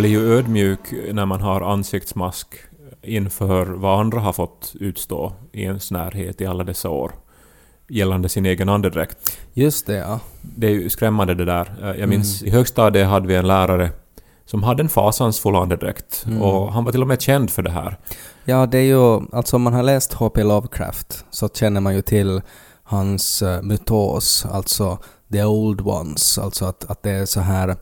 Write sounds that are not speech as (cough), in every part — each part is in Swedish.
Blir ju ödmjuk när man har ansiktsmask inför vad andra har fått utstå i ens närhet i alla dessa år gällande sin egen andedräkt. Just det, ja. Det är ju skrämmande det där. Eh, Jag minns i högstadiet hade vi en lärare som hade en fasansfull andedräkt och han var till och med känd för det här. Ja, det är ju... Alltså om man har läst H.P. Lovecraft så känner man ju till hans uh, mytos, alltså the old ones, alltså att, att det är så här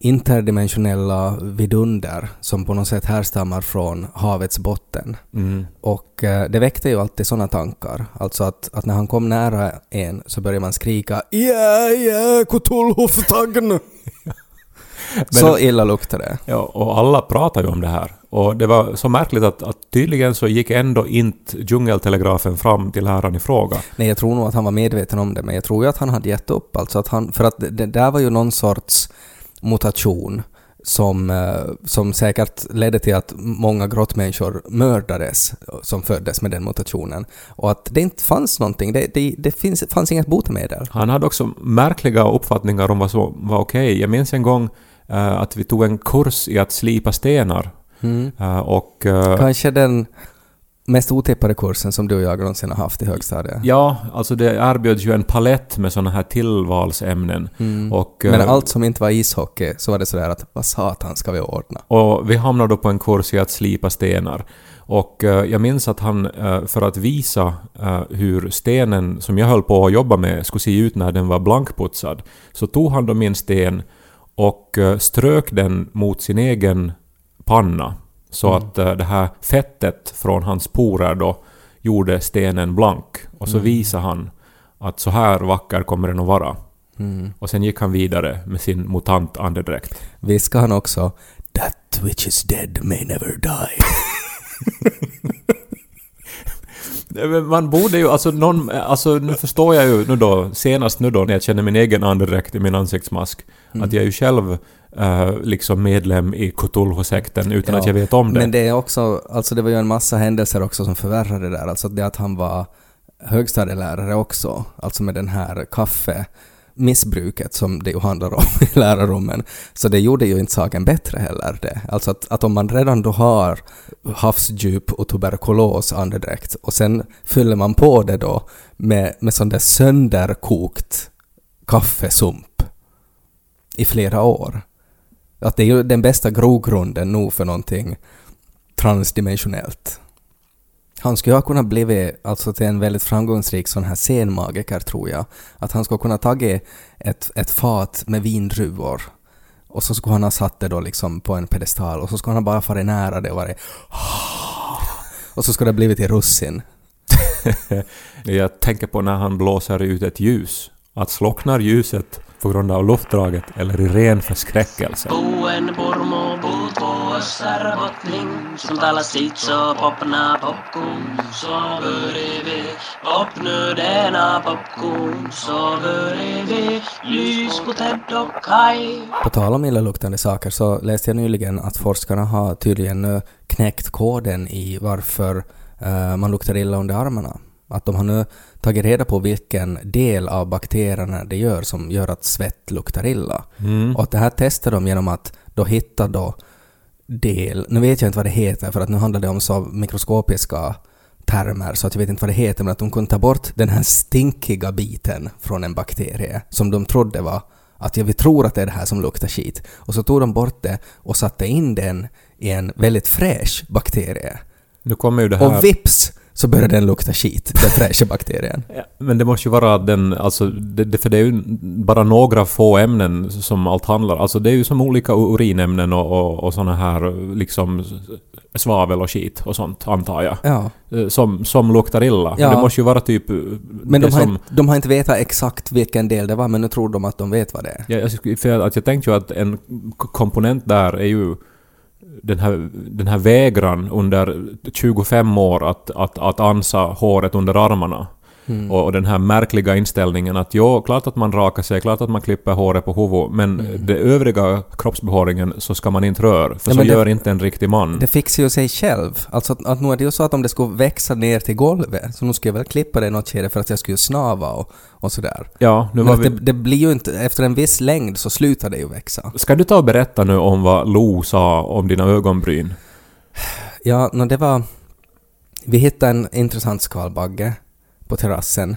interdimensionella vidunder som på något sätt härstammar från havets botten. Mm. Och eh, det väckte ju alltid sådana tankar. Alltså att, att när han kom nära en så började man skrika ”Ja, ja, Cthulhu-tagn!” (laughs) Så illa luktade det. Ja, och alla pratar ju om det här. Och det var så märkligt att, att tydligen så gick ändå inte djungeltelegrafen fram till läraren i fråga. Nej, jag tror nog att han var medveten om det, men jag tror ju att han hade gett upp. Alltså att han, för att det, det där var ju någon sorts mutation som, eh, som säkert ledde till att många grottmänniskor mördades som föddes med den mutationen. Och att det inte fanns någonting, det, det, det finns, fanns inget botemedel. Han hade också märkliga uppfattningar om vad som var okej. Jag minns en gång eh, att vi tog en kurs i att slipa stenar. Eh, och... eh, Kanske den mest otippade kursen som du och jag någonsin har haft i högstadiet. Ja, alltså det erbjöds ju en palett med såna här tillvalsämnen. Och, eh, Men allt som inte var ishockey så var det sådär att vad satan ska vi ordna? Och vi hamnade då på en kurs i att slipa stenar. Och eh, jag minns att han, eh, för att visa hur stenen som jag höll på att jobba med skulle se ut när den var blankputsad, så tog han då min sten och strök den mot sin egen panna. Så att eh, det här fettet från hans porer då gjorde stenen blank. Och så visade han att så här vacker kommer den att vara. Och sen gick han vidare med sin mutant andedräkt. Viskade han också “That which is dead may never die”. (laughs) Man borde ju, alltså någon, alltså nu förstår jag ju nu då, senast nu då när jag känner min egen andedräkt i min ansiktsmask, att jag är ju själv eh, liksom medlem i Cthulhu-sekten utan Ja, att jag vet om det. Men det är också, alltså det var ju en massa händelser också som förvärrade det där. Alltså det att han var högstadielärare också, alltså med den här missbruket som det ju handlar om (laughs) i lärarrummen. Så det gjorde ju inte saken bättre heller det. Alltså att, att om man redan då har havsdjup och tuberkulos andedräkt och sen fyller man på det då med, med sån där sönderkokt kaffesump i flera år. Att det är ju den bästa grogrunden nog för någonting transdimensionellt. Han skulle ha kunnat blivit alltså till en väldigt framgångsrik sån här scenmagiker tror jag. Att han skulle kunna tagit ett, ett fat med vindruvor och så skulle han ha satt det då liksom på en pedestal och så skulle han bara farit nära det och varit (laughs) och så skulle det ha blivit i russin. (laughs) Jag tänker på när han blåser ut ett ljus. Att slocknar ljuset på grund av luftdraget eller i ren förskräckelse. Puussar bottling, som talar sitt så popna popcorn, så börjar vi popnu denna popcorn, så börjar vi lys på Ted och Kai. På tal om illaluktande saker så läste jag nyligen att forskarna har tydligen nu knäckt koden i varför eh, man luktar illa under armarna. Att de har nu tagit reda på vilken del av bakterierna det gör som gör att svett luktar illa. Och att det här testar de genom att då hitta då del, nu vet jag inte vad det heter för att nu handlar det om så mikroskopiska termer så att jag vet inte vad det heter men att de kunde ta bort den här stinkiga biten från en bakterie som de trodde var att ja, vi tror att det är det här som luktar skit. Och så tog de bort det och satte in den i en väldigt fräsch bakterie. Nu kommer ju det här... Och vips så börjar den lukta skit, den (laughs) fräscha bakterien. Ja, Men det måste ju vara den, alltså, det, det, för det är ju bara några få ämnen som allt handlar Alltså det är ju som olika urinämnen och, och, och såna här liksom svavel och skit och sånt, antar jag. Ja. Eh, Som, som luktar illa. Ja. Det måste ju vara typ... eh, Men de har, som, inte, de har inte vetat exakt vilken del det var, men nu tror de att de vet vad det är. Ja, jag, för att jag tänkte ju att en komponent där är ju den här, den här vägran under 25 år att, att, att ansa håret under armarna. Mm. Och, och den här märkliga inställningen att jo, klart att man rakar sig, klart att man klipper håret på huvudet, men det övriga kroppsbehåringen så ska man inte röra, för Ja, så det- gör inte en riktig man. Det fixar ju sig själv. Alltså att, att nu är det ju så att om det skulle växa ner till golvet, så nu skulle jag väl klippa det i något skede för att jag skulle snava och, och sådär. ja, nu Men var vi... det, det blir ju inte, efter en viss längd så slutar det ju växa. Ska du ta och berätta nu om vad Lo sa om dina ögonbryn? Ja, no, det var... Vi hittade en intressant skalbagge på terrassen.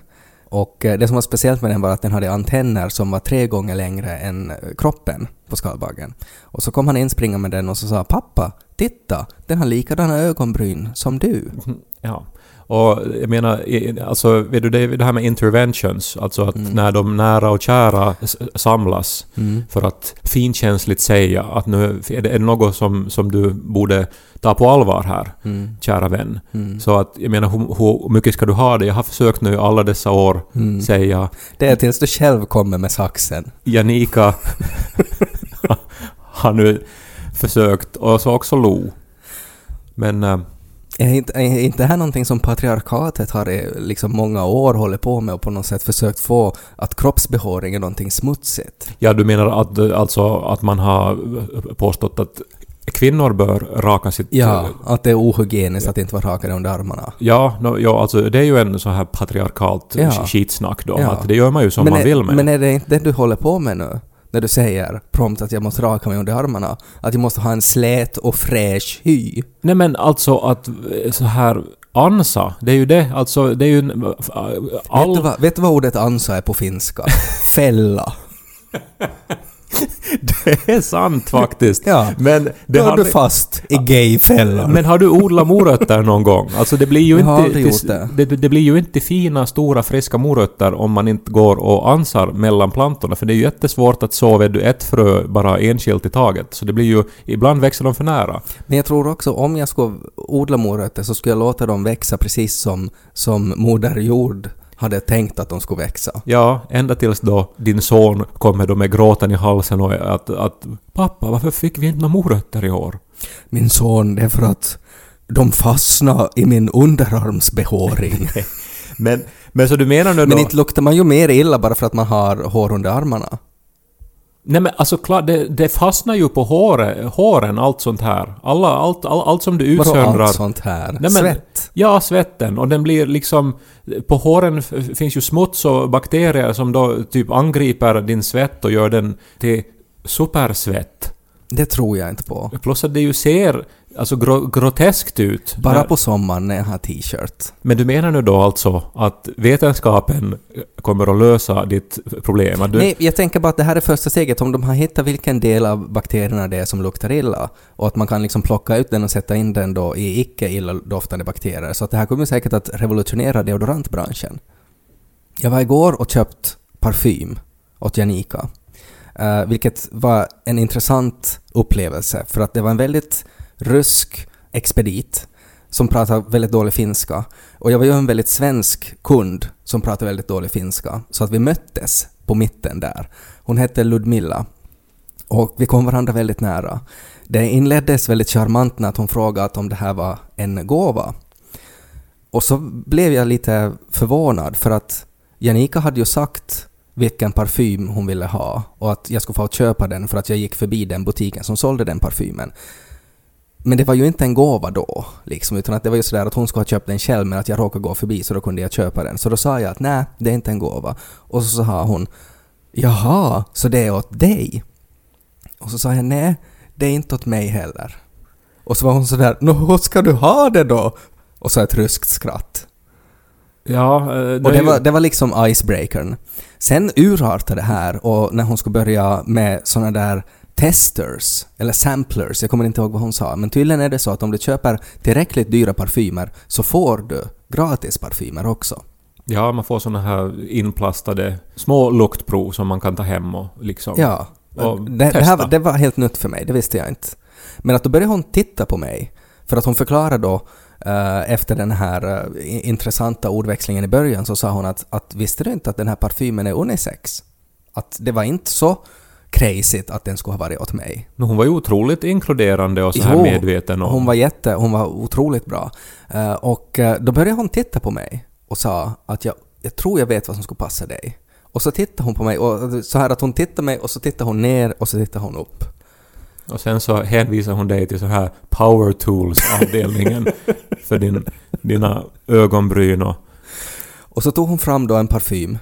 Och eh, det som var speciellt med den var att den hade antenner som var tre gånger längre än eh, kroppen på skalbaggen. Och så kom han inspringa med den och så sa ”Pappa, titta, den har likadana ögonbryn som du”. (laughs) Ja. Och jag menar, i- alltså, vet du det, här med interventions, alltså att när de nära och kära samlas Mm. för att finkänsligt säga att nu är det, är det något som, som du borde ta på allvar här, Mm. kära vän. Mm. Så att, jag menar, hur, hur mycket ska du ha det? Jag har försökt nu alla dessa år Mm. säga Det är tills du själv kommer med saxen. Janika (laughs) har nu försökt, och så också Lo. Men... eh, Är inte, är inte här någonting som patriarkatet har i liksom många år hållit på med och på något sätt försökt få att kroppsbehåring är någonting smutsigt? Ja, du menar att, eh, alltså, att man har påstått att kvinnor bör raka sitt... Ja, att det är ohygieniskt att inte vara rakade under armarna. Ja, no, ja, alltså det är ju en så här patriarkalt Ja. sk- skitsnack då. Ja. Att det gör man ju som men man är, vill med. Men är det inte det du håller på med nu? När du säger prompt att jag måste raka mig under armarna. Att jag måste ha en slät och fräsch hy. Nej men alltså att eh, så här ansa, det är ju det. Alltså det är ju en... Vet, du All, vad, vet du vad ordet ansa är på finska? (laughs) Fälla. (laughs) det är sant faktiskt. Ja, Men det då är du fast i gayfällan. men har du odlat morötter någon gång? Alltså det blir ju inte... det. det. Det blir ju inte fina, stora, friska morötter om man inte går och ansar mellan plantorna. För det är ju jättesvårt att så du ett frö bara enskilt i taget. Så det blir ju... Ibland växer de för nära. Men jag tror också om jag skulle odla morötter så skulle jag låta dem växa precis som, som Moder Jord hade tänkt att de skulle växa. Ja, ända tills då din son kommer då med gråten i halsen och att, att ”Pappa, varför fick vi inte några morötter i år?” Min son, det är för att de fastnar i min underarmsbehåring. (laughs) Men, men så du menar nu då... Men inte luktar man ju mer illa bara för att man har hår under armarna. Nej men alltså klart, det, det fastnar ju på håret, håren, allt sånt här. Alla, allt, all, allt som du Vadå utsöndrar. allt sånt här? Nej, men- Svett? Ja, svetten. Och den blir liksom... På håren finns ju smuts och bakterier som då typ angriper din svett och gör den till supersvett. Det tror jag inte på. Plus att det ju ser alltså gro, groteskt ut. Bara när- på sommaren när jag har t-shirt. Men du menar nu då alltså att vetenskapen kommer att lösa ditt problem? Du, Nej, jag tänker bara att det här är första steget. Om de har hittat vilken del av bakterierna det är som luktar illa och att man kan liksom plocka ut den och sätta in den då i icke illadoftande bakterier. Så att det här kommer säkert att revolutionera deodorantbranschen. Jag var igår och köpt parfym åt Janika. Uh, vilket var en intressant upplevelse för att det var en väldigt rysk expedit som pratar väldigt dålig finska. Och jag var ju en väldigt svensk kund som pratade väldigt dålig finska. Så att vi möttes på mitten där. Hon hette Ludmilla. Och vi kom varandra väldigt nära. Det inleddes väldigt charmant när hon frågade om det här var en gåva. Och så blev jag lite förvånad för att Janika hade ju sagt vilken parfym hon ville ha och att jag skulle få köpa den för att jag gick förbi den butiken som sålde den parfymen. Men det var ju inte en gåva då, liksom, utan att det var ju sådär att hon skulle ha köpt den själv men att jag råkade gå förbi så då kunde jag köpa den. Så då sa jag att nej, det är inte en gåva. Och så sa hon Jaha, så det är åt dig? Och så sa jag nej, det är inte åt mig heller. Och så var hon sådär Nå, hur ska du ha det då? Och så ett ryskt skratt. ja, eh, Och är det var, det var liksom icebreakern. Sen urartade det här och när hon skulle börja med såna där testers, eller samplers, jag kommer inte ihåg vad hon sa, men tydligen är det så att om du köper tillräckligt dyra parfymer så får du gratis parfymer också. Ja, man får såna här inplastade små luktprov som man kan ta hem och liksom... Ja. Och det, det, testa. här, det var helt nytt för mig, det visste jag inte. Men att då började hon titta på mig, för att hon förklarade då eh, efter den här i- intressanta ordväxlingen i början så sa hon att, att visste du inte att den här parfymen är unisex? Att det var inte så crazy att den skulle ha varit åt mig. Men hon var ju otroligt inkluderande och så här Jo, medveten om... Hon var jätte, hon var otroligt bra. Eh, och eh, då började hon titta på mig och sa att jag, jag tror jag vet vad som skulle passa dig. Och så tittade hon på mig och så här att hon tittade mig och så tittade hon ner och så tittade hon upp. Och sen så hänvisar hon dig till så här power tools-avdelningen (laughs) för din, dina ögonbryn och... Och så tog hon fram då en parfym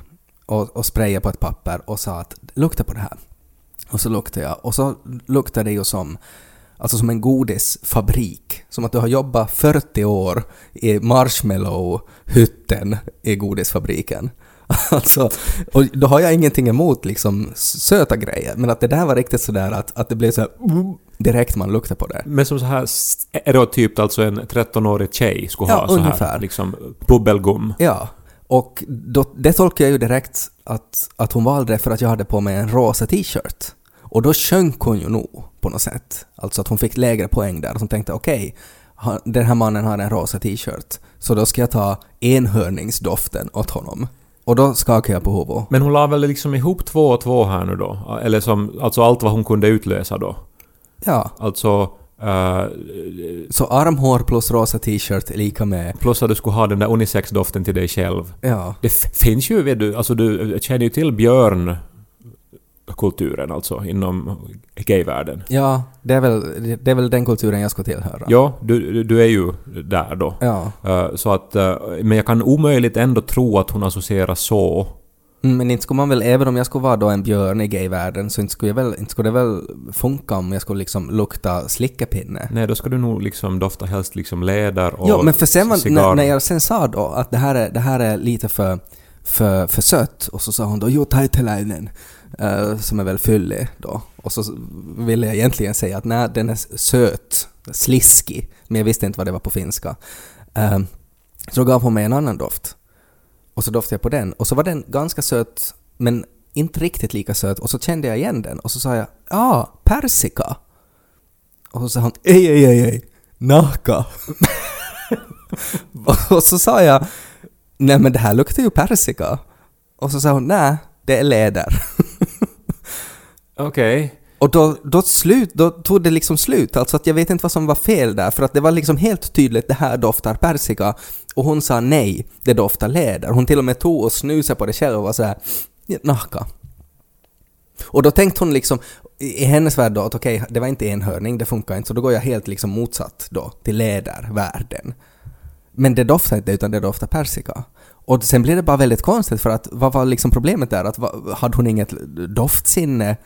och, och sprayade på ett papper och sa att lukta på det här. Och så luktade jag och så luktade det ju som Alltså som en godisfabrik. Som att du har jobbat 40 år i marshmallow-hytten i godisfabriken. (laughs) Alltså, och då har jag ingenting emot liksom söta grejer, men att det där var riktigt sådär att, att det blev så här, direkt man luktar på det. Men som så här stereotypt alltså en 13-årig tjej skulle Ja, ha så ungefär. här liksom bubbelgum. Ja, och då, det tolkar jag ju direkt att, att hon valde det för att jag hade på mig en rosa t-shirt. Och då sjönk hon ju nog på något sätt. Alltså att hon fick lägre poäng där. Hon tänkte okej, han- den här mannen har en rosa t-shirt, så då ska jag ta enhörningsdoften åt honom. Och då skakade jag på huvudet. Men hon la väl liksom ihop två och två här nu då? Eller som, alltså allt vad hon kunde utlösa då? Ja, Alltså... eh, så armhår plus rosa t-shirt är lika med... plus att du skulle ha den där unisex-doften till dig själv. Ja. Det finns ju, vet du, alltså du känner ju till björnkulturen alltså inom gayvärlden. Ja, det är, väl, det är väl den kulturen jag ska tillhöra. Ja, du, du är ju där då. Ja. Eh, så att, eh, men jag kan omöjligt ändå tro att hon associerar så. Mm, Men inte skulle man väl, även om jag skulle vara då en björn i gayvärlden, så inte skulle, jag väl, inte skulle det väl funka om jag skulle liksom lukta slickepinne. Nej, då ska du nog liksom dofta helst liksom läder och Ja, men för sen cigarr. när, när jag sen sa då att det här är, det här är lite för, för, för sött, och så sa hon då ”Jo, taitelainen”, eh, som är väl fyllig då. Och så ville jag egentligen säga att nej, den är söt, sliskig, men jag visste inte vad det var på finska. Eh, så då gav hon mig en annan doft. Och så doftade jag på den, och så var den ganska söt, men inte riktigt lika söt, och så kände jag igen den, och så sa jag ”Ja, ah, persika”. Och så sa hon ”Ej, ej, ej, ej, naka”. (laughs) och så sa jag ”Nej men det här luktar ju persika”. Och så sa hon ”Nej, det är läder”. (laughs) Okej. Och då, då, slut, då tog det liksom slut, alltså att jag vet inte vad som var fel där, för att det var liksom helt tydligt det här doftar persika. Och hon sa nej, det doftar läder. Hon till och med tog och snusade på det själv och var såhär, naka. Och då tänkte hon liksom, i hennes värld då, att okej, det var inte enhörning, det funkar inte, så då går jag helt liksom motsatt då, till lädervärlden. Men det doftar inte, utan det doftar persika. Och sen blev det bara väldigt konstigt, för att vad var liksom problemet där? Att, hade hon inget doftsinne?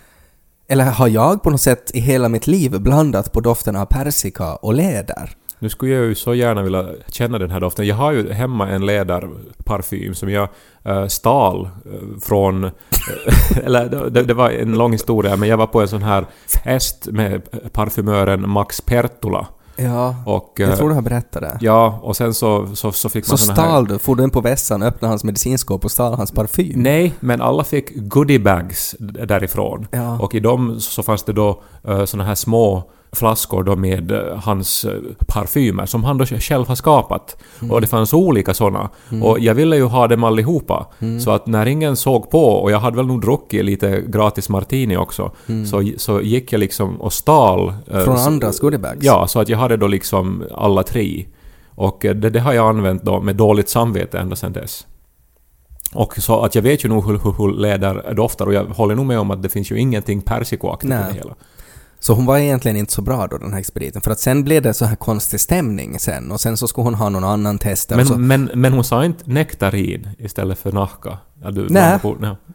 Eller har jag på något sätt i hela mitt liv blandat på doften av persika och läder? Nu skulle jag ju så gärna vilja känna den här doften. Jag har ju hemma en läderparfym som jag äh, stal eh, från... Eh, (laughs) eller det, det var en lång historia, men jag var på en sån här fest med parfymören Max Pertula. Ja, Och, jag eh, tror du har berättat det. Ja, och sen så, så, så fick Så man här... stal du, for du in på vässan, öppnade hans medicinskåp och stal hans parfym? Nej, men alla fick goodiebags därifrån. Ja. Och i dem så fanns det då uh, såna här små flaskor då med eh, hans eh, parfymer som han då själv har skapat. Och det fanns olika såna. Och jag ville ju ha dem allihopa. Så att när ingen såg på, och jag hade väl nog druckit lite gratis martini också, så, så gick jag liksom och stal... eh, Från så- andras goodiebags? Ja, så att jag hade då liksom alla tre. Och det, det har jag använt då med dåligt samvete ända sedan dess. Och så att jag vet ju nog hur, hur, hur läder doftar och jag håller nog med om att det finns ju ingenting persikoaktigt i det hela. Så hon var egentligen inte så bra då, den här expediten. För att sen blev det så här konstig stämning sen, och sen så skulle hon ha någon annan testa. och så, Men, men, men hon sa inte nektarin istället för nahka? Ja, du, Nej.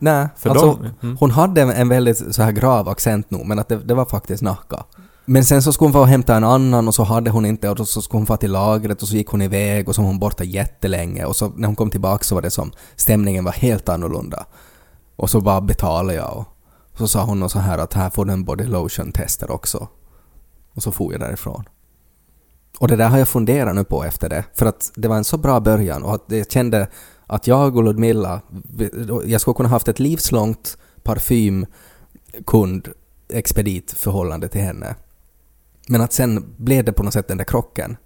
Nej, För alltså dem- mm. hon hade en väldigt så här grav accent nog, men att det, det var faktiskt Nacka. Men sen så skulle hon få hämta en annan och så hade hon inte och så skulle hon få till lagret och så gick hon iväg och så var hon borta jättelänge och så när hon kom tillbaka så var det som stämningen var helt annorlunda. Och så bara betalade jag och så sa hon nog så här att här får du en body lotion tester också. Och så for jag därifrån. Och det där har jag funderat nu på efter det, för att det var en så bra början och att jag kände att jag och Ludmilla, jag skulle kunna haft ett livslångt parfymkund expedit förhållande till henne. Men att sen blev det på något sätt den där krocken.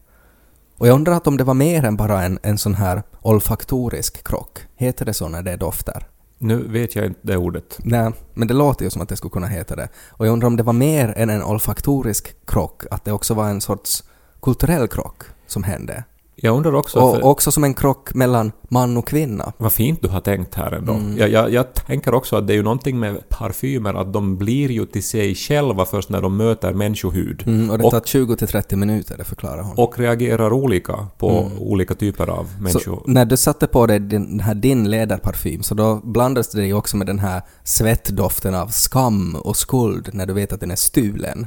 Och jag undrar att om det var mer än bara en, en sån här olfaktorisk krock. Heter det så när det är dofter? Nu vet jag inte det ordet. Nej, men det låter ju som att det skulle kunna heta det. Och jag undrar om det var mer än en olfaktorisk krock, att det också var en sorts kulturell krock som hände. Jag undrar också... Och för- också som en krock mellan man och kvinna. Vad fint du har tänkt här ändå. Mm. Jag, jag, jag tänker också att det är ju någonting med parfymer, att de blir ju till sig själva först när de möter människohud. Mm, och det tar 20 till 30 minuter, det förklarar hon. Och reagerar olika på Mm. olika typer av så människor. när du satte på dig den här din läderparfym så då blandades det ju också med den här svettdoften av skam och skuld när du vet att den är stulen.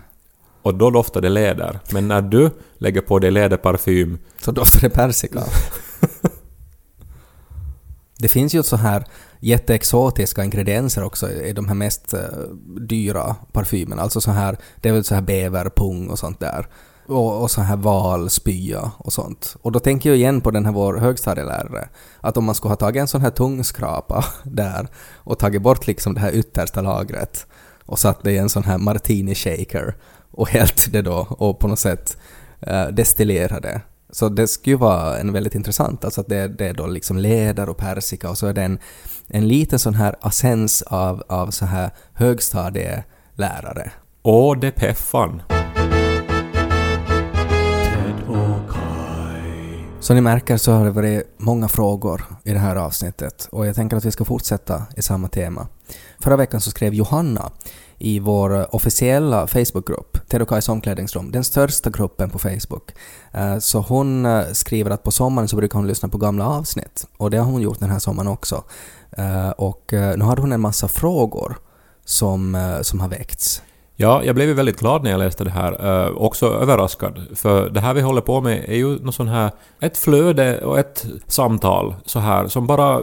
Och då doftar det läder. Men när du lägger på dig läderparfym, Så doftar det persika. (laughs) det finns ju så här jätteexotiska ingredienser också i de här mest eh, dyra parfymerna. Alltså så här, det är väl så här bäverpung och sånt där. Och, och så här valspya och sånt. Och då tänker jag igen på den här vår högstadielärare. Att om man skulle ha tagit en sån här tungskrapa (laughs) där och tagit bort liksom det här yttersta lagret och satt det i en sån här martini shaker och hällt det då och på något sätt uh, destillerade. Så det skulle ju vara en väldigt intressant, alltså att det, det är då liksom läder och persika och så är det en, en liten sån här essens av, av så här högstadielärare. åh det peffan. Som ni märker så har det varit många frågor i det här avsnittet och jag tänker att vi ska fortsätta i samma tema. Förra veckan så skrev Johanna i vår eh, officiella Facebookgrupp, Terokais omklädningsrum, den största gruppen på Facebook. Eh, så hon eh, skriver att på sommaren så brukar hon lyssna på gamla avsnitt och det har hon gjort den här sommaren också. Och nu hade hon en massa frågor som, som har väckts. Ja, jag blev ju väldigt glad när jag läste det här. Eh, också överraskad. För det här vi håller på med är ju något sån här... Ett flöde och ett samtal så här som bara eh,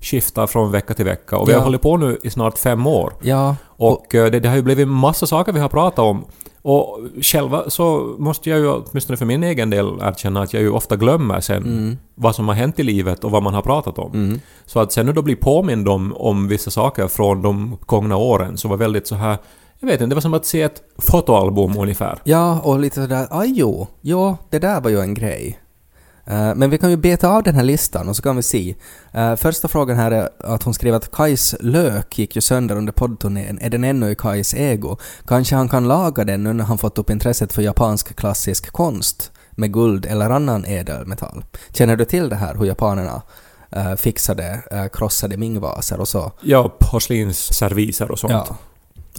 skiftar från vecka till vecka. Och vi Ja. har hållit på nu i snart fem år. Ja, Och eh, det, det har ju blivit massa saker vi har pratat om. Och själva så måste jag ju, åtminstone för min egen del, erkänna att jag ju ofta glömmer sen mm, vad som har hänt i livet och vad man har pratat om. mm. Så att sen nu då bli påmind om, om vissa saker från de gångna åren så var väldigt så här... Jag vet inte, det var som att se ett fotoalbum ungefär. Ja, och lite sådär, aj jo, jo, det där var ju en grej. Eh, men vi kan ju beta av den här listan och så kan vi se. Eh, första frågan här är att hon skrev att Kajs lök gick ju sönder under poddturnén. Är den ännu i Kajs ego? Kanske han kan laga den nu när han fått upp intresset för japansk klassisk konst med guld eller annan ädelmetall. Känner du till det här, hur japanerna eh, fixade krossade mingvaser och så? Ja, porslinsserviser och sånt. Ja.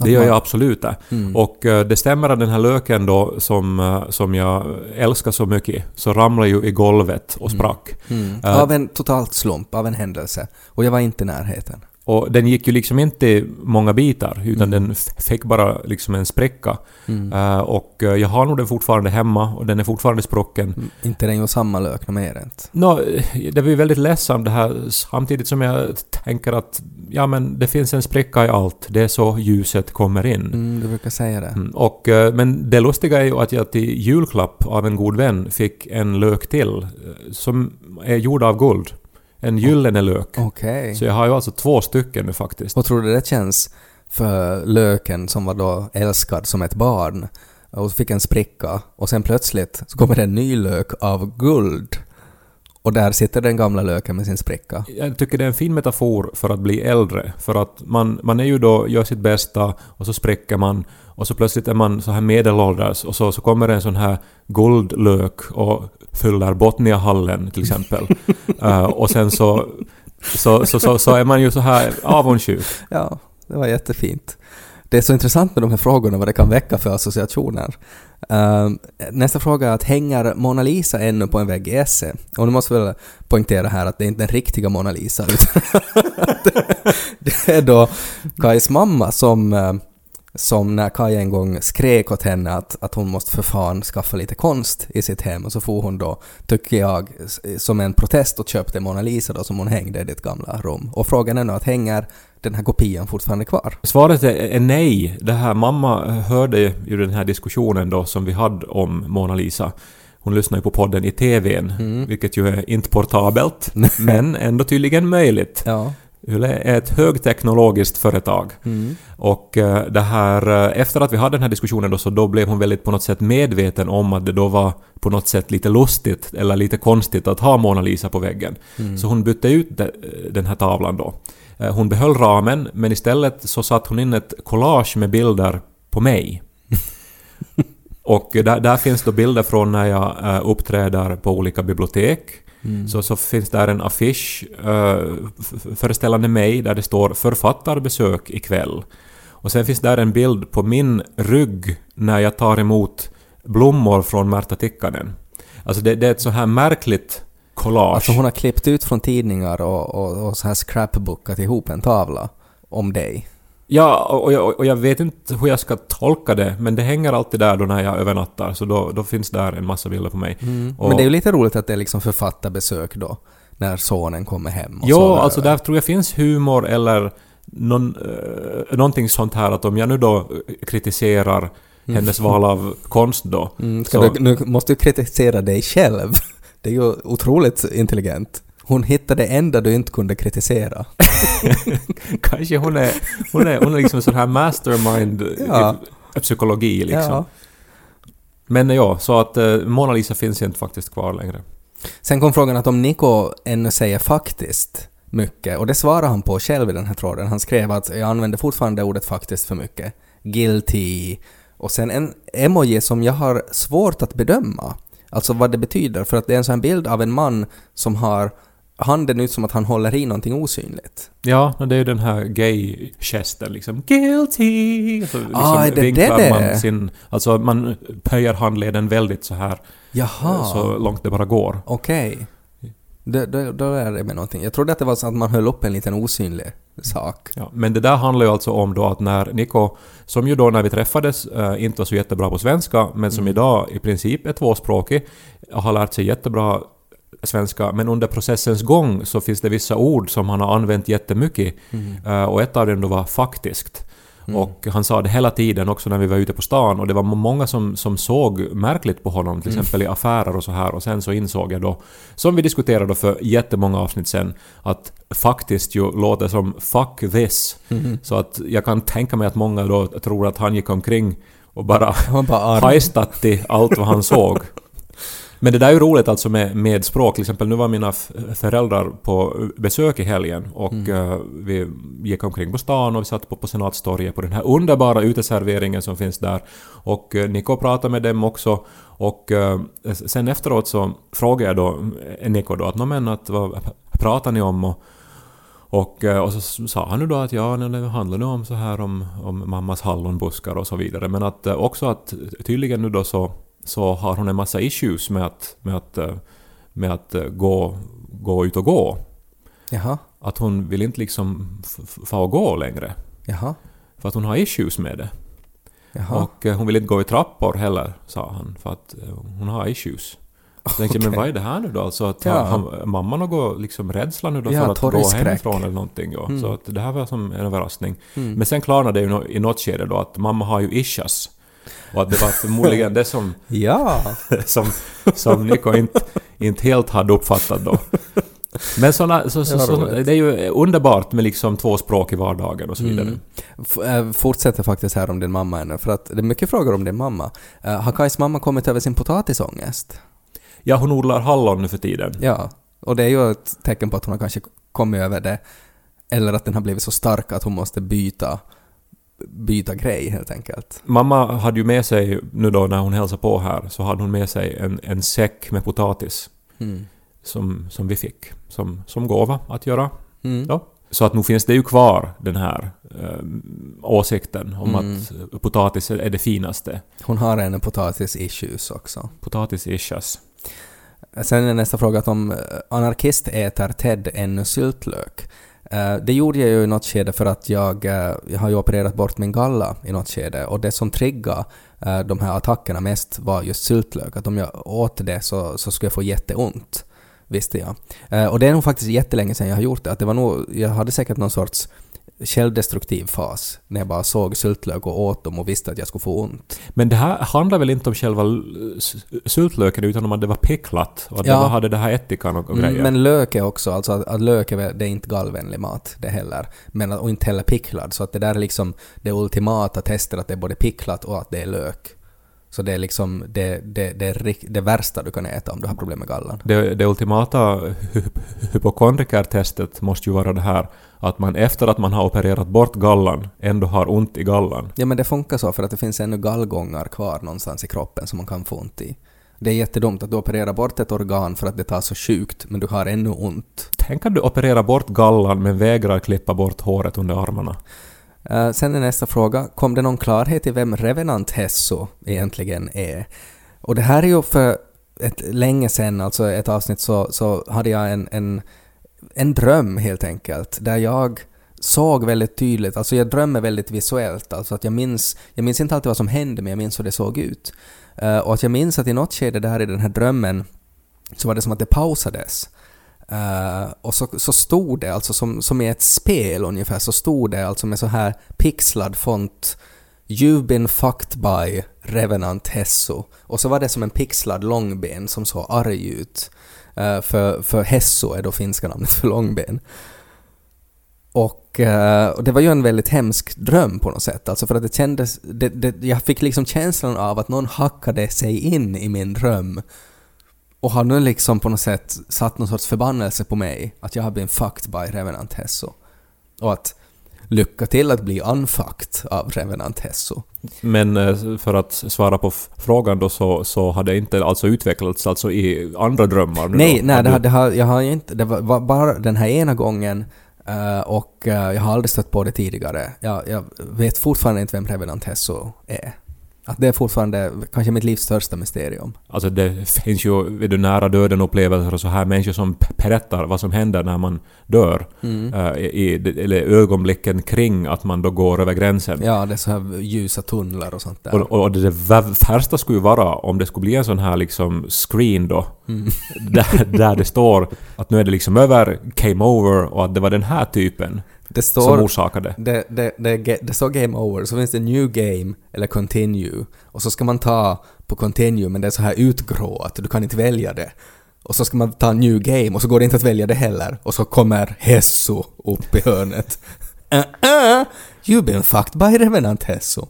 Det gör jag absolut. Mm. Och eh, det stämmer att den här löken då som, eh, som jag älskar så mycket, så ramlade ju i golvet och sprack. Mm. Eh, Av en totalt slump, av en händelse. Och jag var inte i närheten. Och den gick ju liksom inte många bitar, utan Mm. den fick bara liksom en spräcka. Mm. Eh, och eh, jag har nog den fortfarande hemma och den är fortfarande sprucken. Mm, Inte den ju samma lök något mer inte. Nå, det var ju väldigt ledsamt det här samtidigt som jag tänker att ja men det finns en spricka i allt. Det är så ljuset kommer in. Mm, du brukar säga det. Mm, Och, eh, men det lustiga är ju att jag till julklapp av en god vän fick en lök till som är gjord av guld. En gyllene lök. Okej. Så jag har ju alltså två stycken nu faktiskt. Och tror du det känns för löken som var då älskad som ett barn och fick en spricka och sen plötsligt så kommer det en ny lök av guld och där sitter den gamla löken med sin spricka. Jag tycker det är en fin metafor för att bli äldre. För att man, man är ju då, gör sitt bästa och så spräcker man och så plötsligt är man så här medelålders och så, så kommer det en sån här guldlök och fyller Botniahallen till exempel. (laughs) Eh, och sen så så, så, så, så är man ju så här avundsjuk. Ja, det var jättefint. Det är så intressant med de här frågorna, vad det kan väcka för associationer. Ehm, nästa fråga är att hänger Mona Lisa ännu på en vägg i Esse? Och nu måste vi väl poängtera här att det är inte den riktiga Mona Lisa, utan det, (laughs) det är då Kajs mamma som, eh, som när Kaja en gång skrek åt henne att, att hon måste för fan skaffa lite konst i sitt hem och så får hon då, tycker jag, som en protest och köpte Mona Lisa då som hon hängde i ditt gamla rum. Och frågan är nu att hänger den här kopian fortfarande kvar? Svaret är, nej. Det här, mamma hörde ju den här diskussionen då som vi hade om Mona Lisa. Hon lyssnar ju på podden i TVn, vilket ju är inte portabelt, (laughs) men ändå tydligen möjligt. Ja. Yle är ett högteknologiskt företag. Och eh, det här, eh, efter att vi hade den här diskussionen då, så då blev hon väldigt på något sätt medveten om att det då var på något sätt lite lustigt eller lite konstigt att ha Mona Lisa på väggen. Så hon bytte ut de, den här tavlan då. Eh, Hon behöll ramen, men istället så satte hon in ett collage med bilder på mig. (laughs) Och där, där finns då bilder från när jag eh, uppträder på olika bibliotek. Så, så finns där en affisch f- föreställande mig där det står “Författarbesök ikväll”. Och sen finns där en bild på min rygg när jag tar emot blommor från Märta Tikkanen. Alltså det, det är ett så här märkligt collage. Alltså hon har klippt ut från tidningar och, och, och så här scrapbookat ihop en tavla om dig. Ja, och och jag, och jag vet inte hur jag ska tolka det, men det hänger alltid där då när jag övernattar, så då, då finns där en massa bilder på mig. Och, Mm. Men det är ju lite roligt att det är liksom författarbesök då, när sonen kommer hem och Ja, alltså där tror jag finns humor eller någon, eh, någonting sånt här att om jag nu då kritiserar hennes val av konst då, Mm, så, du, nu måste du kritisera dig själv. (laughs) Det är ju otroligt intelligent. Hon hittade det enda du inte kunde kritisera. (laughs) kanske hon är, hon är, hon är liksom sån här mastermind Ja. i psykologi liksom. Ja. Men ja, så att eh, Mona Lisa finns inte faktiskt kvar längre. Sen kom frågan att om Nico ännu säger faktiskt mycket, och det svarar han på själv i den här tråden. Han skrev att jag använder fortfarande ordet faktiskt för mycket. Guilty. Och sen en emoji som jag har svårt att bedöma. Alltså vad det betyder, för att det är en sån bild av en man som har handen ut som att han håller i någonting osynligt. Ja, det är ju den här gay-gesten liksom. Guilty! Så liksom Ah, det vinklar det? man sin... Alltså man pöjer handleden väldigt så här Jaha. så långt det bara går. Okej. Då, då, då är det med någonting. Jag trodde att det var så att man höll upp en liten osynlig sak. Ja, men det där handlar ju alltså om då att när Niko, som ju då när vi träffades eh, inte var så jättebra på svenska, men som idag i princip är tvåspråkig, har lärt sig jättebra svenska, men under processens gång så finns det vissa ord som han har använt jättemycket, eh, och ett av dem då var faktiskt. Och han sa det hela tiden också när vi var ute på stan och det var många som, som såg märkligt på honom, till exempel i affärer och så här. Och sen så insåg jag då, som vi diskuterade då för jättemånga avsnitt sen, att faktiskt ju låter som 'fuck this'. Så att jag kan tänka mig att många då tror att han gick omkring och bara Han bara hajstat till allt vad han såg. (laughs) Men det där är ju roligt alltså med, med språk. Till exempel nu var mina föräldrar på besök i helgen och eh, vi gick omkring på stan och vi satt på, på Senatstorget på den här underbara uteserveringen som finns där. Och eh, Niko pratade med dem också. Och eh, sen efteråt så frågade jag då Niko då att "Nå, men att vad pratar ni om? Och, och, och så sa han nu då att ja, det handlar nu om så här om, om mammas hallonbuskar och så vidare. Men att också att tydligen nu då så, så har hon en massa issues med att, med att, eh, med att eh, gå, gå ut och gå. Jaha. Att hon vill inte liksom få gå längre. Jaha. För att hon har issues med det. Jaha. Och eh, hon vill inte gå i trappor heller, sa han. För att hon har issues. Jag tänkte, men Okej. vad är det här nu då? Alltså att Ja. har, har mamma något liksom rädsla nu då Ja, för att gå hemifrån eller någonting? Ja. Så att det här var som en överraskning. Mm. Men sen klarnade det ju i något skede då att mamma har ju issues. Och att det var förmodligen det som, (laughs) Ja. (laughs) som, som Niko inte, inte helt hade uppfattat då. Men såna, så, så, så, det är ju underbart med liksom två språk i vardagen och så vidare. Mm. F- äh, fortsätter faktiskt här om din mamma ännu, för att det är mycket frågor om din mamma. Uh, har Kajs mamma kommit över sin potatisångest? Ja, hon odlar hallon nu för tiden. Ja. Och det är ju ett tecken på att hon har kanske kommit över det. Eller att den har blivit så stark att hon måste byta, byta grej helt enkelt. Mamma hade ju med sig, nu då när hon hälsade på här, så hade hon med sig en, en säck med potatis Mm. som, som vi fick som, som gåva att göra. Mm. Ja. Så att nu finns det ju kvar den här eh, åsikten om Mm. att potatis är det finaste. Hon har en potatis-issues också. Potatis issues. Sen är nästa fråga att om eh, anarkist äter Ted ännu syltlök. Eh, det gjorde jag ju i något skede för att jag, eh, jag har ju opererat bort min galla i något skede och det som triggade eh, de här attackerna mest var just syltlök. Att om jag åt det så, så skulle jag få jätteont, visste jag. Och det är nog faktiskt jättelänge sedan jag har gjort det. Att det var nog, jag hade säkert någon sorts självdestruktiv fas när jag bara såg syltlök och åt dem och visste att jag skulle få ont. Men det här handlar väl inte om själva syltlöken utan om att det var picklat och att Ja. det var, hade det här ättikan och, och Mm, grejer. Men lök är också, alltså att, att lök är, det är inte gallvänlig mat det heller. Men och inte heller picklad. Så att det där är liksom det ultimata testet att det är både picklat och att det är lök. Så det är liksom det, det, det, är det värsta du kan äta om du har problem med gallan. Det, det ultimata hy- hypokondrikertestet måste ju vara det här att man efter att man har opererat bort gallan ändå har ont i gallan. Ja men det funkar så för att det finns ännu gallgångar kvar någonstans i kroppen som man kan få ont i. Det är jättedumt att du opererar bort ett organ för att det tar så sjukt men du har ännu ont. Tänk att du opererar bort gallan men vägrar klippa bort håret under armarna. Uh, sen är nästa fråga, kom det någon klarhet i vem Revenant Hesso egentligen är? Och det här är ju för ett länge sedan, alltså ett avsnitt, så, så hade jag en, en, en dröm helt enkelt, där jag såg väldigt tydligt, alltså jag drömmer väldigt visuellt, alltså att jag minns, jag minns inte alltid vad som hände men jag minns hur det såg ut. Uh, och att jag minns att i något skede där i den här drömmen så var det som att det pausades. Uh, och så, så stod det, alltså som, som i ett spel ungefär, så stod det alltså med så här pixlad font You've been fucked by Revenant Hesso. Och så var det som en pixlad långben som såg arg ut. Uh, för, för Hesso är då finska namnet för långben. Och, uh, och det var ju en väldigt hemsk dröm på något sätt, alltså för att det kändes... Det, det, jag fick liksom känslan av att någon hackade sig in i min dröm och har nu liksom på något sätt satt någon sorts förbannelse på mig att jag har blivit fucked by Revenant Hesso. Och att lycka till att bli unfucked av Revenant Hesso. Men eh, för att svara på frågan då så, så har det inte alltså utvecklats alltså i andra drömmar nu Nej, då? nej, det, har, det har, jag har inte... Det var, var bara den här ena gången eh, och eh, jag har aldrig stött på det tidigare. Jag, jag vet fortfarande inte vem Revenant Hesso är. Att det är fortfarande kanske mitt livs största mysterium. Alltså det finns ju du nära döden upplevelser och så här människor som berättar vad som händer när man dör. Mm. eh, i, eller ögonblicken kring att man då går över gränsen. Ja, det är så här ljusa tunnlar och sånt där. Och, och det vä- värsta skulle ju vara om det skulle bli en sån här liksom screen då, Mm. (laughs) där, där det står att nu är det liksom över, came over och att det var den här typen Det som står... orsakade. Det, det, det, det står game over, så finns det new game eller continue. Och så ska man ta på continue men det är så här utgråat, du kan inte välja det. Och så ska man ta new game och så går det inte att välja det heller. Och så kommer Hesso upp i hörnet. (laughs) uh, uh, you've been fucked by Revenant Hesso.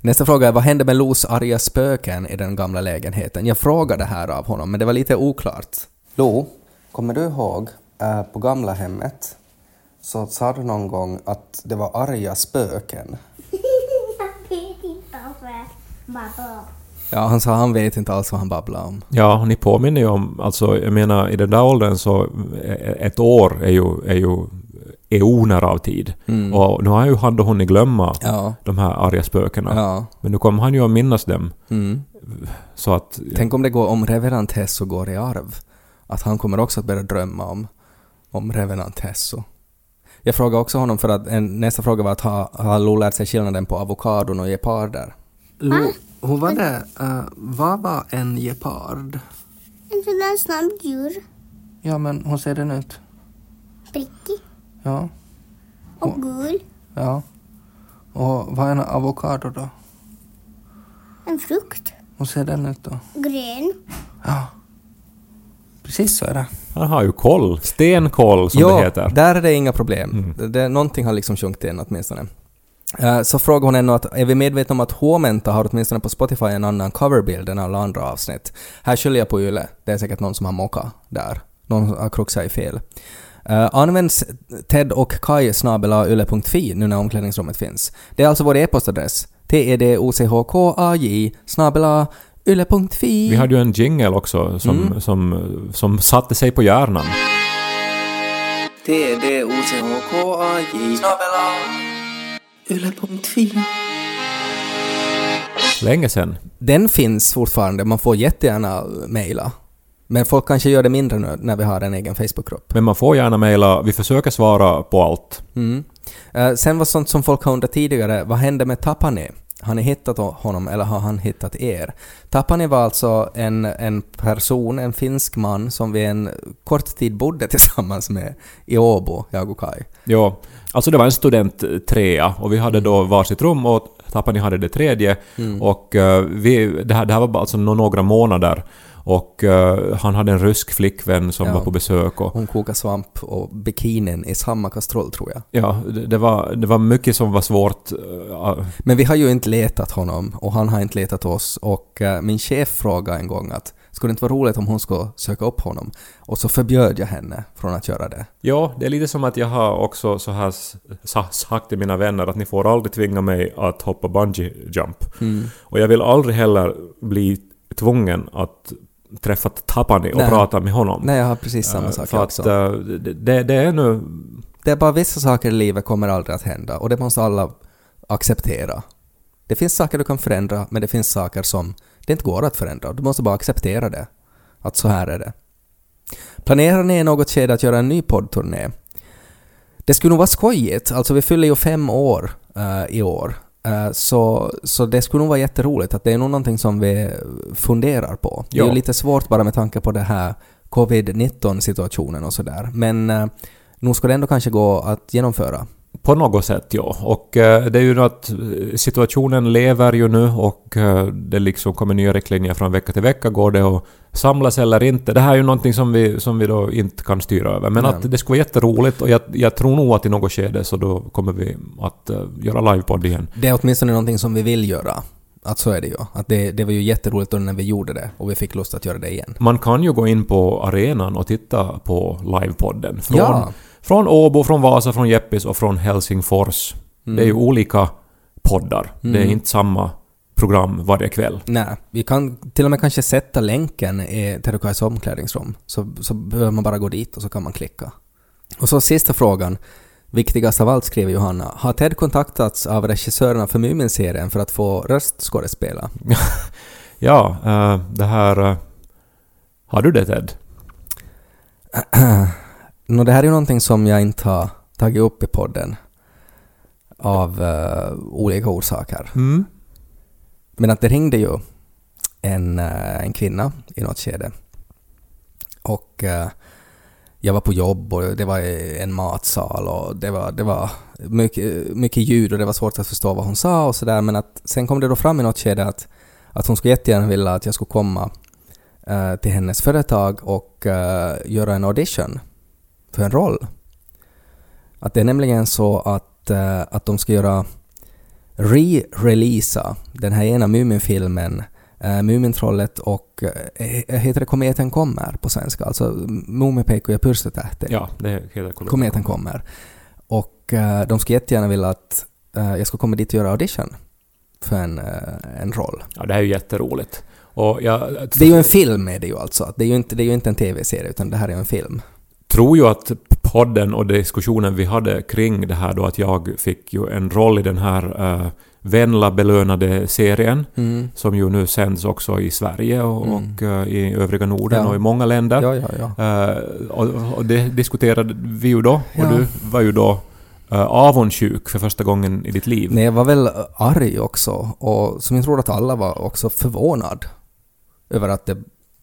Nästa fråga är vad hände med Los arga spöken i den gamla lägenheten? Jag frågade här av honom men det var lite oklart. Lo, kommer du ihåg eh, på gamla hemmet så sa du någon gång att det var arga spöken. (laughs) Jag vet inte alls vad jag babblar om. Ja, han sa han vet inte alls vad han babblar om. Ja, ni påminner ju om, alltså jag menar i den där åldern så eh, ett år är ju, är ju eoner av tid. Mm. Och nu har ju han och hunnit glömma Ja. de här arga spökena. Ja. Men nu kommer han ju att minnas dem. Mm. Så att... Tänk om det går, om Revenant Hesso går i arv. Att han kommer också att börja drömma om, om Revenant Hesso. Jag frågade också honom för att en, nästa fråga var att ha, har Lo lärt sig skillnaden på avokadon och geparder? Lo, hur var det? Uh, vad var en gepard? En sån där snabb djur. Ja, men hur ser den ut? Prickig Ja, och gul. ja. Och vad är en avokado då? En frukt. Hur ser den ut då? Grön. Ja. Precis så är det. Han har ju koll. Stenkoll som jo, det heter. där är det inga problem. Mm. Det, det, någonting har liksom sjunkit in åtminstone. Eh, så frågar hon ännu att är vi medvetna om att H-Menta har åtminstone på Spotify en annan coverbild än alla andra avsnitt? Här skyller jag på Yle. Det är säkert någon som har mockat där. Någon har kruxat i fel. Uh, används ted och kai yle.fi nu när omklädningsrummet finns. Det är alltså vår e-postadress. t-e-d-o-c-h-k-a-j snabela yle.fi. Vi hade ju en jingle också som, Mm. som, som satte sig på hjärnan. snabela yle.fi. Länge sen. Den finns fortfarande, man får jättegärna mejla. Men folk kanske gör det mindre nu när vi har en egen Facebookgrupp. Men man får gärna mejla, vi försöker svara på allt. Mm. Eh, sen var sånt som folk har undrat tidigare, vad hände med Tapani? Har ni hittat honom eller har han hittat er? Tapani var alltså en, en person, en finsk man som vi en kort tid bodde tillsammans med i Åbo, jag och Kai. Ja, alltså det var en studenttrea och vi hade då varsitt rum och Tapani hade det tredje och eh, vi, det, här, det här var alltså nå- några månader och eh, han hade en rysk flickvän som Ja. var på besök och Hon kokade svamp och bikinin i samma kastrull tror jag. ja, det, det, var, det var mycket som var svårt. eh, Men vi har ju inte letat honom och han har inte letat oss och eh, min chef frågade en gång att skulle det inte vara roligt om hon skulle söka upp honom? Och så förbjöd jag henne från att göra det. Ja, det är lite som att jag har också så här sagt till mina vänner att ni får aldrig tvinga mig att hoppa bungee jump. Och jag vill aldrig heller bli tvungen att träffa Tapani och Nej. prata med honom. Nej, jag har precis samma Eh, sak För också. att eh, det, det, är nu... Det är bara vissa saker i livet kommer aldrig att hända och det måste alla acceptera. Det finns saker du kan förändra men det finns saker som det inte går att förändra. Du måste bara acceptera det. Att så här är det. Planerar ni i något skede att göra en ny poddturné? Det skulle nog vara skojigt. Alltså vi fyller ju fem år eh, i år. Eh, så, så det skulle nog vara jätteroligt. Att det är nog någonting som vi funderar på. Det är Ja. lite svårt bara med tanke på det här covid-19 situationen och sådär. Men uh, nog skulle det ändå kanske gå att genomföra. På något sätt, ja. Och eh, det är ju att eh, situationen lever ju nu och eh, det liksom kommer nya riktlinjer från vecka till vecka. Går det att samlas eller inte? Det här är ju någonting som vi, som vi då inte kan styra över. Men Nej. att det skulle vara jätteroligt och jag, jag tror nog att i något skede så då kommer vi att göra livepodd igen. Det är åtminstone någonting som vi vill göra. Att så är det ju. Att det, det var ju jätteroligt då när vi gjorde det och vi fick lust att göra det igen. Man kan ju gå in på arenan och titta på livepodden. Från, Ja. Från Åbo, från Vasa, från Jeppis och från Helsingfors. Det är ju olika poddar. Det är Mm. inte samma program varje kväll. Nej, vi kan till och med kanske sätta länken i Terukais omklädningsrum. Så, så behöver man bara gå dit och så kan man klicka. Och så sista frågan. Viktigast av allt skriver Johanna. Har Ted kontaktats av regissörerna för Mumin-serien för att få röstskådespela? (laughs) Ja, eh, det här... eh, har du det Ted? (clears throat) Nå, det här är ju någonting som jag inte har tagit upp i podden. Av eh, olika orsaker. Mm. Men att det ringde ju en, eh, en kvinna i något skede. Och eh, jag var på jobb och det var en matsal och det var, det var mycket, mycket ljud och det var svårt att förstå vad hon sa och sådär. Men att sen kom det då fram i något skede att, att hon skulle jättegärna vilja att jag skulle komma till hennes företag och göra en audition för en roll. Att det är nämligen så att, eh, att de ska göra re-releasa den här ena Muminfilmen, uh, Mumintrollet och, uh, heter det Kometen kommer på svenska? Alltså Muminpekko ja pyrstötähti. Ja, det helt korrekt. Kometen kommer. Och eh, de skulle jättegärna vilja att eh, jag ska komma dit och göra audition för en, eh, en roll. Ja, det här är ju jätteroligt. Jag Det är ju en film är det ju alltså. Det är ju inte, det är ju inte en TV-serie utan det här är ju en film. Tror ju att podden och diskussionen vi hade kring det här då att jag fick ju en roll i den här uh, Venla belönade serien Mm. som ju nu sänds också i Sverige och, Mm. och eh, i övriga Norden Ja. och i många länder. Ja, ja, ja. Eh, och, och det diskuterade vi ju då och du var ju då uh, avundsjuk för första gången i ditt liv. Nej, jag var väl arg också och som jag tror att alla var också förvånad över att det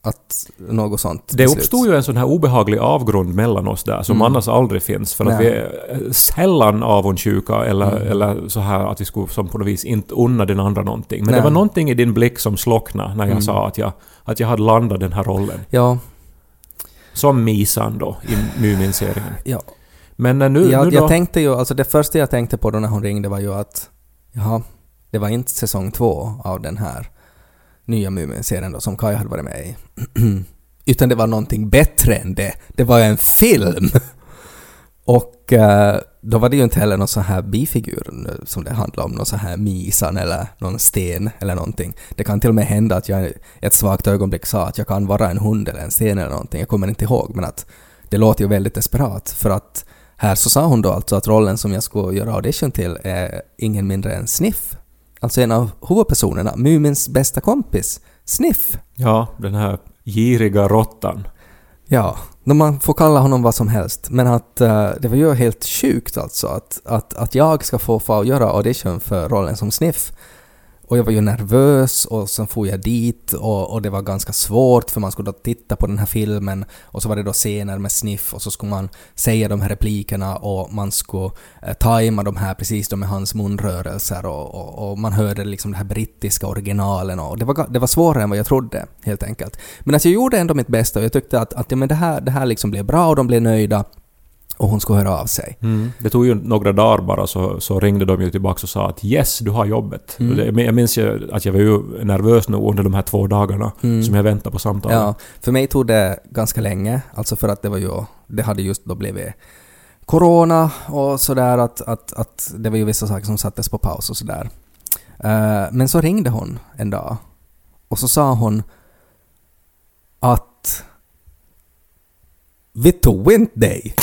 att något sånt Det uppstod ju en sån här obehaglig avgrund mellan oss där som Mm. annars aldrig finns. För att Nej. vi är eh, sällan avundsjuka eller, Mm. eller så här att vi skulle som på något vis inte unna den andra någonting. Men Nej. det var någonting i din blick som slocknade när jag Mm. sa att jag, att jag hade landat den här rollen. Ja, Som Misan då i Mumin-serien. (laughs) ja. Men eh, nu, jag, nu då... jag tänkte ju, alltså det första jag tänkte på då när hon ringde var ju att jaha, det var inte säsong två av den här nya Mumin-serien då som Kaj hade varit med i. (clears throat) Utan det var någonting bättre än det. Det var en film! (laughs) Och eh, då var det ju inte heller någon sån här bifigur eh, som det handlade om, någon sån här misan eller någon sten eller någonting. Det kan till och med hända att jag i ett svagt ögonblick sa att jag kan vara en hund eller en sten eller någonting. Jag kommer inte ihåg, men att det låter ju väldigt desperat för att här så sa hon då alltså att rollen som jag skulle göra audition till är ingen mindre än Sniff. Alltså en av huvudpersonerna, Mumins bästa kompis, Sniff. Ja, den här Giriga råttan. Ja, man får kalla honom vad som helst. Men att eh, det var ju helt sjukt alltså att, att, att jag ska få, få göra audition för rollen som Sniff. Och jag var ju nervös och sen får jag dit och, och det var ganska svårt för man skulle då titta på den här filmen och så var det då scener med Sniff och så skulle man säga de här replikerna och man skulle eh, tajma de här precis då med hans munrörelser och, och, och man hörde liksom den här brittiska originalen och det var, det var svårare än vad jag trodde helt enkelt. Men alltså jag gjorde ändå mitt bästa och jag tyckte att, att ja, men det, här, det här liksom blev bra och de blev nöjda och hon skulle höra av sig. Det tog ju några dagar bara så, så ringde de ju tillbaka och sa att yes, du har jobbet. Mm. Jag minns ju att jag var ju nervös nog under de här två dagarna som jag väntade på samtalet. Mm. Ja, för mig tog det ganska länge, alltså för att det var ju, det hade just då blivit corona och sådär att, att, att det var ju vissa saker som sattes på paus och sådär. Eh, men så ringde hon en dag och så sa hon att vi tog inte dig.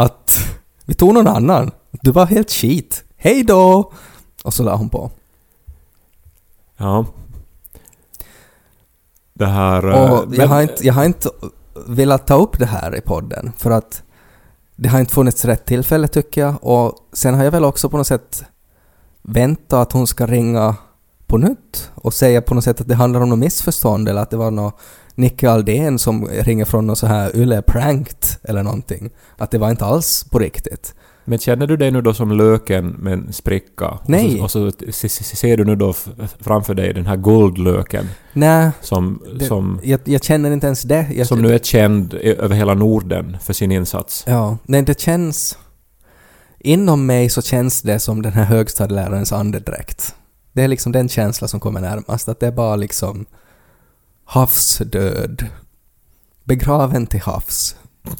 Att vi tog någon annan. Du var helt skit. Hej då! Och så la hon på. Ja. Det här... eh, Och jag har, inte, jag har inte velat ta upp det här i podden för att det har inte funnits rätt tillfälle tycker jag och sen har jag väl också på något sätt väntat att hon ska ringa på nytt och säga på något sätt att det handlar om något missförstånd eller att det var något Nicke Aldén som ringer från något så här Yle pranked eller någonting. Att det var inte alls på riktigt. Men känner du dig nu då som löken med en spricka? Nej. Och så, och så se- se- ser du nu då framför dig den här guldlöken Nej, som, det, som, jag, jag känner inte ens det. Jag, som nu är känd över hela Norden för sin insats. Ja, nej det känns... Inom mig så känns det som den här högstadielärarens andedräkt. Det är liksom den känsla som kommer närmast, att det är bara liksom havsdöd. Begraven till havs. (laughs)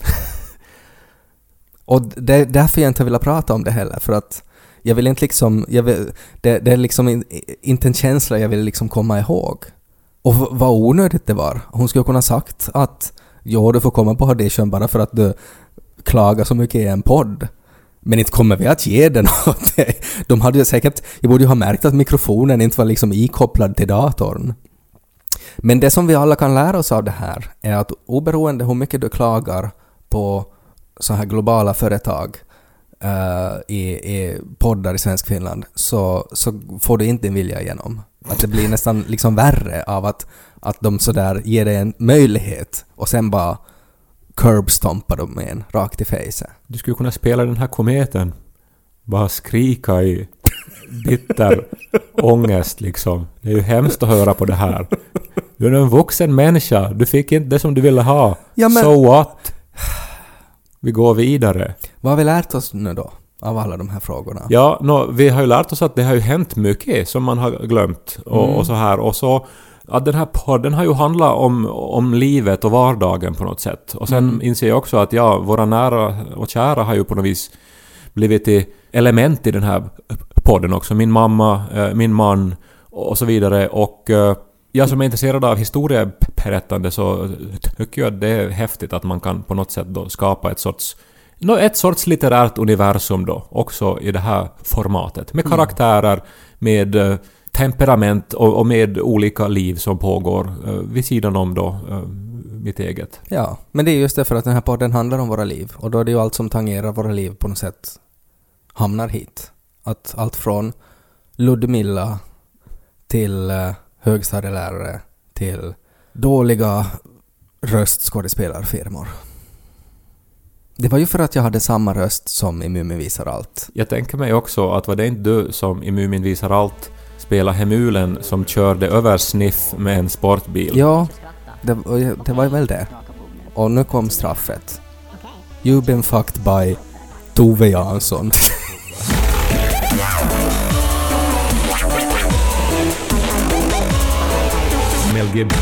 Och det är därför jag inte vill prata om det heller, för att jag vill inte liksom... Jag vill, det, det är liksom in, inte en känsla jag vill liksom komma ihåg. Och vad onödigt det var. Hon skulle kunna sagt att ja, du får komma på audition bara för att du klagar så mycket i en podd. Men inte kommer vi att ge den (laughs) åt dig. De hade ju säkert... Jag borde ju ha märkt att mikrofonen inte var liksom ikopplad till datorn. Men det som vi alla kan lära oss av det här är att oberoende hur mycket du klagar på så här globala företag uh, i, i poddar i svensk Finland så, så får du inte din vilja igenom. Att det blir nästan liksom värre av att, att de sådär ger dig en möjlighet och sen bara curbstompar dem med en rakt i face. Du skulle kunna spela den här kometen. Bara skrika i bitter ångest liksom. Det är ju hemskt att höra på det här. Du är en vuxen människa. Du fick inte det som du ville ha. Ja, men- So what? Vi går vidare. Vad har vi lärt oss nu då? Av alla de här frågorna? Ja, nå, vi har ju lärt oss att det har ju hänt mycket som man har glömt och, och så här. Och så att den här podden har ju handlat om, om livet och vardagen på något sätt. Och sen inser jag också att ja, våra nära och kära har ju på något vis blivit till element i den här podden också. Min mamma, eh, min man och så vidare. Och eh, jag som är intresserad av historieberättande så tycker jag att det är häftigt att man kan på något sätt då skapa ett sorts Nå, ett sorts litterärt universum då, också i det här formatet. Med karaktärer, med eh, temperament och, med olika liv som pågår vid sidan om då mitt eget. Ja, men det är just därför att den här podden handlar om våra liv och då är det ju allt som tangerar våra liv på något sätt hamnar hit. Att allt från Ludmilla till uh, högstadielärare till dåliga röstskådespelarfirmor. Det var ju för att jag hade samma röst som i Mumin visar allt. Jag tänker mig också att var det inte du som i Mumin visar allt spelade Hemulen som körde över Sniff med en sportbil? Ja, det, det var väl det. Och nu kom straffet. You've been fucked by Tove Jansson. (laughs) Mel Gibson.